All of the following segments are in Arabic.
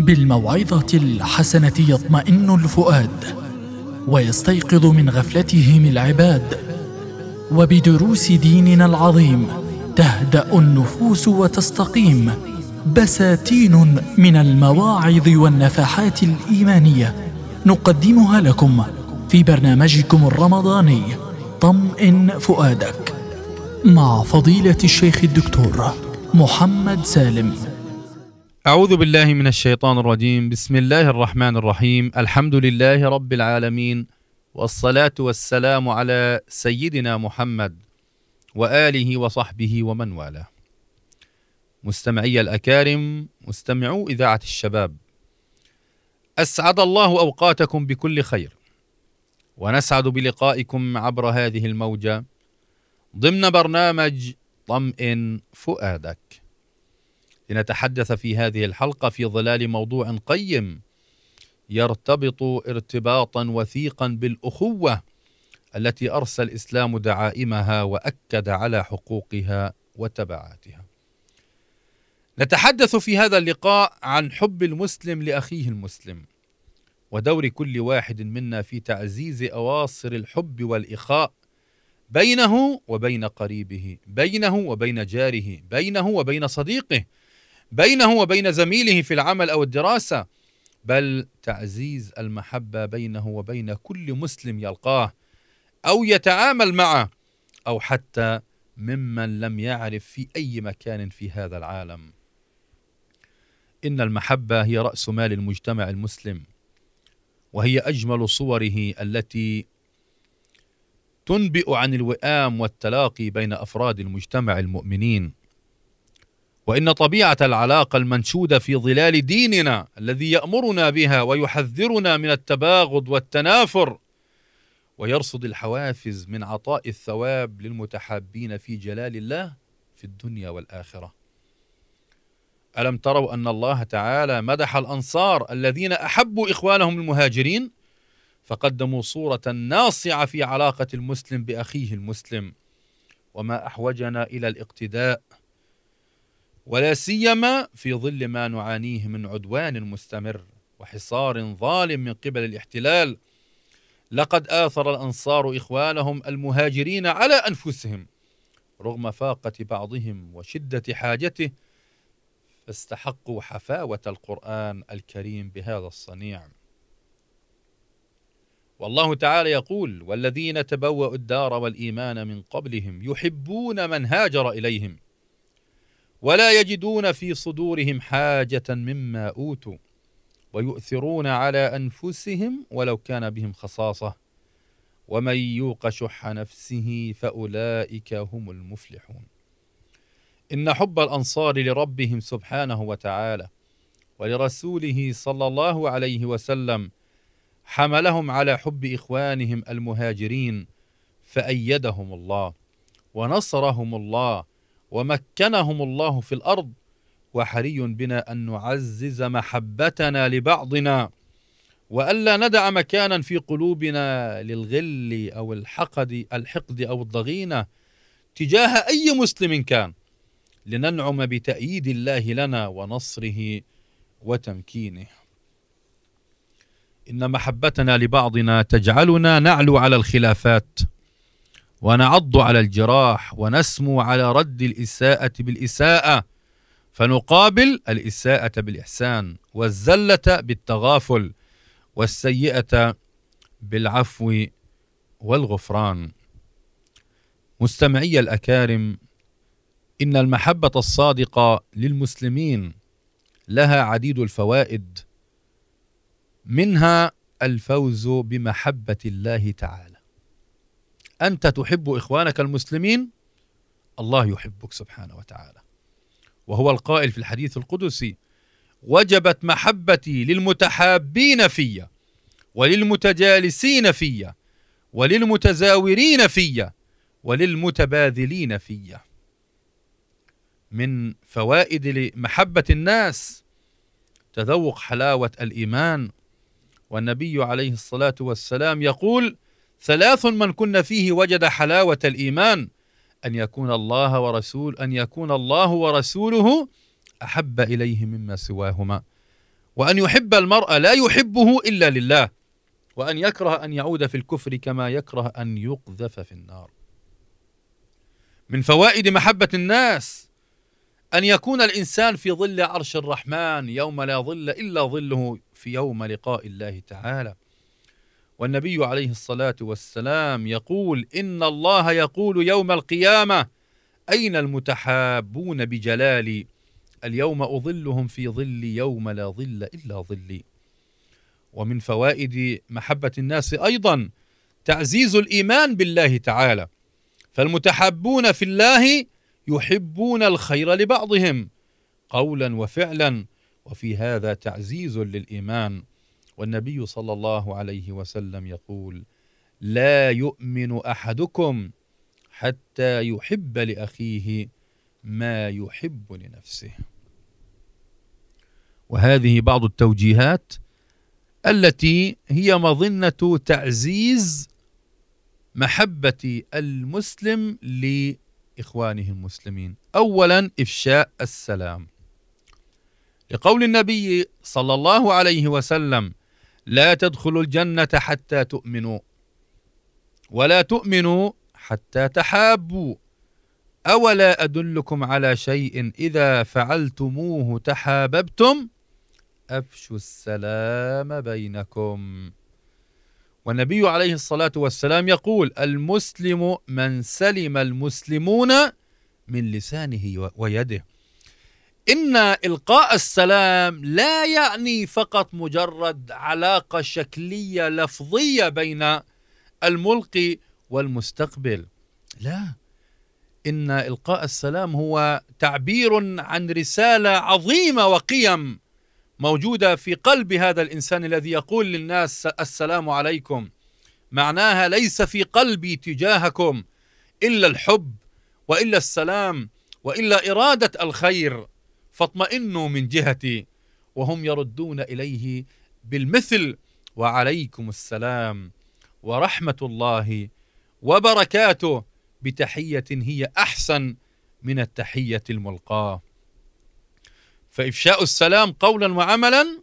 بالموعظة الحسنة يطمئن الفؤاد ويستيقظ من غفلتهم العباد. وبدروس ديننا العظيم تهدأ النفوس وتستقيم. بساتين من المواعظ والنفحات الإيمانية نقدمها لكم في برنامجكم الرمضاني طمئن فؤادك. مع فضيلة الشيخ الدكتور محمد سالم. أعوذ بالله من الشيطان الرجيم. بسم الله الرحمن الرحيم. الحمد لله رب العالمين والصلاة والسلام على سيدنا محمد وآله وصحبه ومن والاه. مستمعي الأكارم مستمعو إذاعة الشباب أسعد الله أوقاتكم بكل خير ونسعد بلقائكم عبر هذه الموجة ضمن برنامج طمئن فؤادك. لنتحدث في هذه الحلقة في ظلال موضوع قيم يرتبط ارتباطا وثيقا بالأخوة التي أرسى الإسلام دعائمها وأكد على حقوقها وتبعاتها. نتحدث في هذا اللقاء عن حب المسلم لأخيه المسلم ودور كل واحد منا في تعزيز أواصر الحب والإخاء بينه وبين قريبه، بينه وبين جاره، بينه وبين صديقه، بينه وبين زميله في العمل أو الدراسة بل تعزيز المحبة بينه وبين كل مسلم يلقاه أو يتعامل معه أو حتى ممن لم يعرف في أي مكان في هذا العالم. إن المحبة هي رأس مال المجتمع المسلم وهي أجمل صوره التي تنبئ عن الوئام والتلاقي بين أفراد المجتمع المؤمنين. وإن طبيعة العلاقة المنشودة في ظلال ديننا الذي يأمرنا بها ويحذرنا من التباغض والتنافر ويرصد الحوافز من عطاء الثواب للمتحابين في جلال الله في الدنيا والآخرة. ألم تروا أن الله تعالى مدح الأنصار الذين أحبوا إخوانهم المهاجرين؟ فقدموا صورة ناصعة في علاقة المسلم بأخيه المسلم. وما أحوجنا إلى الاقتداء ولا سيما في ظل ما نعانيه من عدوان مستمر وحصار ظالم من قبل الاحتلال. لقد آثر الأنصار إخوانهم المهاجرين على أنفسهم رغم فاقة بعضهم وشدة حاجته فاستحقوا حفاوة القرآن الكريم بهذا الصنيع. والله تعالى يقول والذين تبوأوا الدار والإيمان من قبلهم يحبون من هاجر إليهم ولا يجدون في صدورهم حاجة مما أوتوا ويؤثرون على أنفسهم ولو كان بهم خصاصة. ومن يوق شح نفسه فأولئك هم المفلحون. إن حب الأنصار لربهم سبحانه وتعالى ولرسوله صلى الله عليه وسلم حملهم على حب إخوانهم المهاجرين فأيدهم الله ونصرهم الله ومكنهم الله في الأرض وحري بنا أن نعزز محبتنا لبعضنا. والا ندع مكانا في قلوبنا للغل أو الحقد الحقد أو الضغينة تجاه أي مسلم كان. لننعم بتأييد الله لنا ونصره وتمكينه. إن محبتنا لبعضنا تجعلنا نعلو على الخلافات. ونعض على الجراح ونسمو على رد الإساءة بالإساءة فنقابل الإساءة بالإحسان والزلة بالتغافل والسيئة بالعفو والغفران. مستمعي الأكارم إن المحبة الصادقة للمسلمين لها عديد الفوائد منها الفوز بمحبة الله تعالى. أنت تحب إخوانك المسلمين؟ الله يحبك سبحانه وتعالى. وهو القائل في الحديث القدسي وجبت محبتي للمتحابين في وللمتجالسين في وللمتزاورين في وللمتباذلين في. من فوائد محبة الناس تذوق حلاوة الإيمان. والنبي عليه الصلاة والسلام يقول ثلاث من كن فيه وجد حلاوة الإيمان أن يكون الله ورسول أن يكون الله ورسوله أحب إليه مما سواهما. وأن يحب المرء لا يحبه إلا لله وأن يكره أن يعود في الكفر كما يكره أن يقذف في النار. من فوائد محبة الناس أن يكون الإنسان في ظل عرش الرحمن يوم لا ظل إلا ظله في يوم لقاء الله تعالى. والنبي عليه الصلاة والسلام يقول إن الله يقول يوم القيامة أين المتحابون بجلالي اليوم أظلهم في ظل يوم لا ظل إلا ظلي. ومن فوائد محبة الناس أيضا تعزيز الإيمان بالله تعالى. فالمتحابون في الله يحبون الخير لبعضهم قولا وفعلا وفي هذا تعزيز للإيمان. والنبي صلى الله عليه وسلم يقول لا يؤمن أحدكم حتى يحب لأخيه ما يحب لنفسه. وهذه بعض التوجيهات التي هي مظنة تعزيز محبة المسلم لإخوانه المسلمين. اولا إفشاء السلام. لقول النبي صلى الله عليه وسلم لا تدخلوا الجنة حتى تؤمنوا. ولا تؤمنوا حتى تحابوا. أولا أدلكم على شيء إذا فعلتموه تحاببتم؟ أفشوا السلام بينكم. والنبي عليه الصلاة والسلام يقول المسلم من سلم المسلمون من لسانه ويده. إن إلقاء السلام لا يعني فقط مجرد علاقة شكلية لفظية بين الملقي والمستقبل. لا إن إلقاء السلام هو تعبير عن رسالة عظيمة وقيم موجودة في قلب هذا الإنسان الذي يقول للناس السلام عليكم. معناها ليس في قلبي تجاهكم إلا الحب وإلا السلام وإلا إرادة الخير. فاطمئنوا من جهتي وهم يردون إليه بالمثل. وعليكم السلام ورحمة الله وبركاته. بتحية هي أحسن من التحية الملقاة. فإفشاء السلام قولا وعملا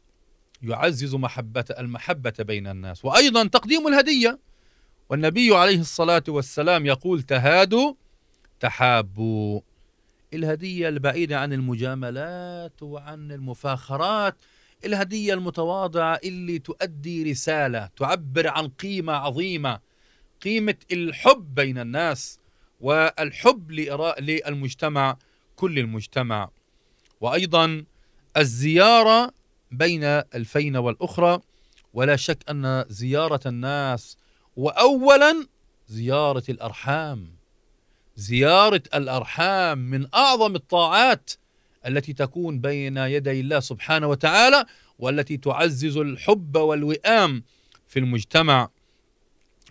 يعزز محبة المحبة بين الناس. وأيضا تقديم الهدية. والنبي عليه الصلاة والسلام يقول تهادوا تحابوا. الهدية البعيدة عن المجاملات وعن المفاخرات الهدية المتواضعة اللي تؤدي رسالة تعبر عن قيمة عظيمة قيمة الحب بين الناس والحب للمجتمع كل المجتمع. وأيضا الزيارة بين الفينة والأخرى ولا شك أن زيارة الناس وأولا زيارة الأرحام. زيارة الأرحام من أعظم الطاعات التي تكون بين يدي الله سبحانه وتعالى والتي تعزز الحب والوئام في المجتمع.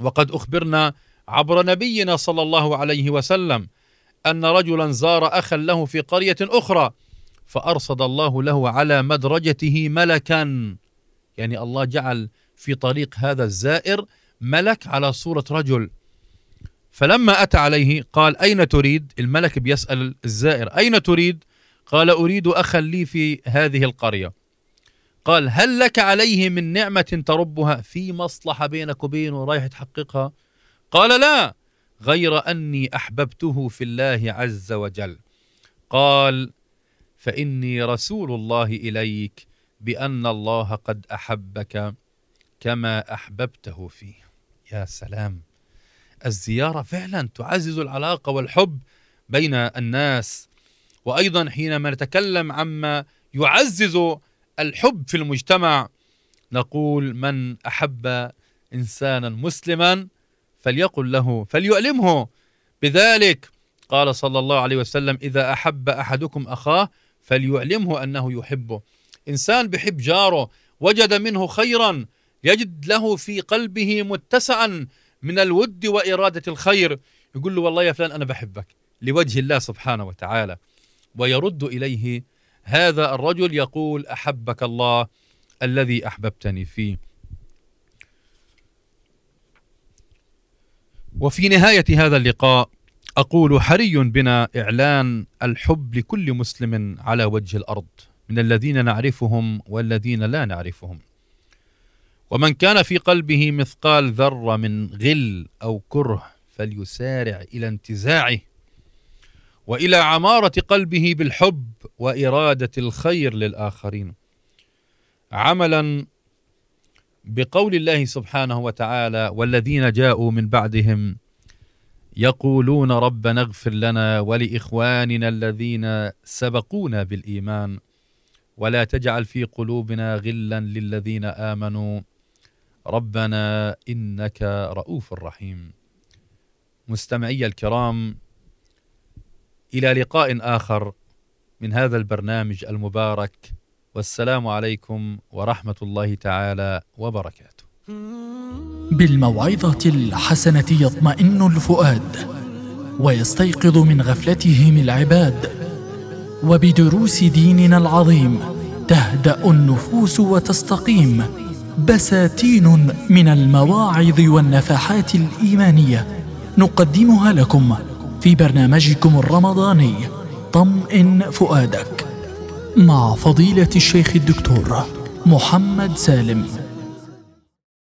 وقد أخبرنا عبر نبينا صلى الله عليه وسلم أن رجلا زار اخا له في قرية أخرى فأرصد الله له على مدرجته ملكا. يعني الله جعل في طريق هذا الزائر ملك على صورة رجل. فلما أتى عليه قال أين تريد؟ الملك بيسأل الزائر أين تريد؟ قال أريد أخا لي في هذه القرية. قال هل لك عليه من نعمة تربها في مصلحة بينك وبينه رايح تحققها؟ قال لا غير أني أحببته في الله عز وجل. قال فإني رسول الله إليك بأن الله قد أحبك كما أحببته فيه. يا سلام. الزيارة فعلا تعزز العلاقة والحب بين الناس. وأيضا حينما نتكلم عما يعزز الحب في المجتمع نقول من أحب إنسانا مسلما فليقل له فليؤلمه. بذلك قال صلى الله عليه وسلم إذا أحب أحدكم أخاه فليعلمه أنه يحبه. إنسان بحب جاره وجد منه خيرا يجد له في قلبه متسعا من الود وإرادة الخير. يقول له والله يا فلان أنا بحبك لوجه الله سبحانه وتعالى. ويرد إليه هذا الرجل يقول أحبك الله الذي أحببتني فيه. وفي نهاية هذا اللقاء أقول حري بنا إعلان الحب لكل مسلم على وجه الأرض. من الذين نعرفهم والذين لا نعرفهم. ومن كان في قلبه مثقال ذرة من غل أو كره فليسارع إلى انتزاعه وإلى عمارة قلبه بالحب وإرادة الخير للآخرين. عملا بقول الله سبحانه وتعالى والذين جاءوا من بعدهم يقولون ربنا اغفر لنا ولإخواننا الذين سبقونا بالإيمان ولا تجعل في قلوبنا غلا للذين آمنوا ربنا إنك رؤوف رحيم. مستمعي الكرام إلى لقاء آخر من هذا البرنامج المبارك. والسلام عليكم ورحمة الله تعالى وبركاته. بالموعظة الحسنة يطمئن الفؤاد ويستيقظ من غفلتهم العباد. وبدروس ديننا العظيم تهدأ النفوس وتستقيم. بساتين من المواعظ والنفحات الإيمانية نقدمها لكم في برنامجكم الرمضاني طمئن فؤادك مع فضيلة الشيخ الدكتور محمد سالم.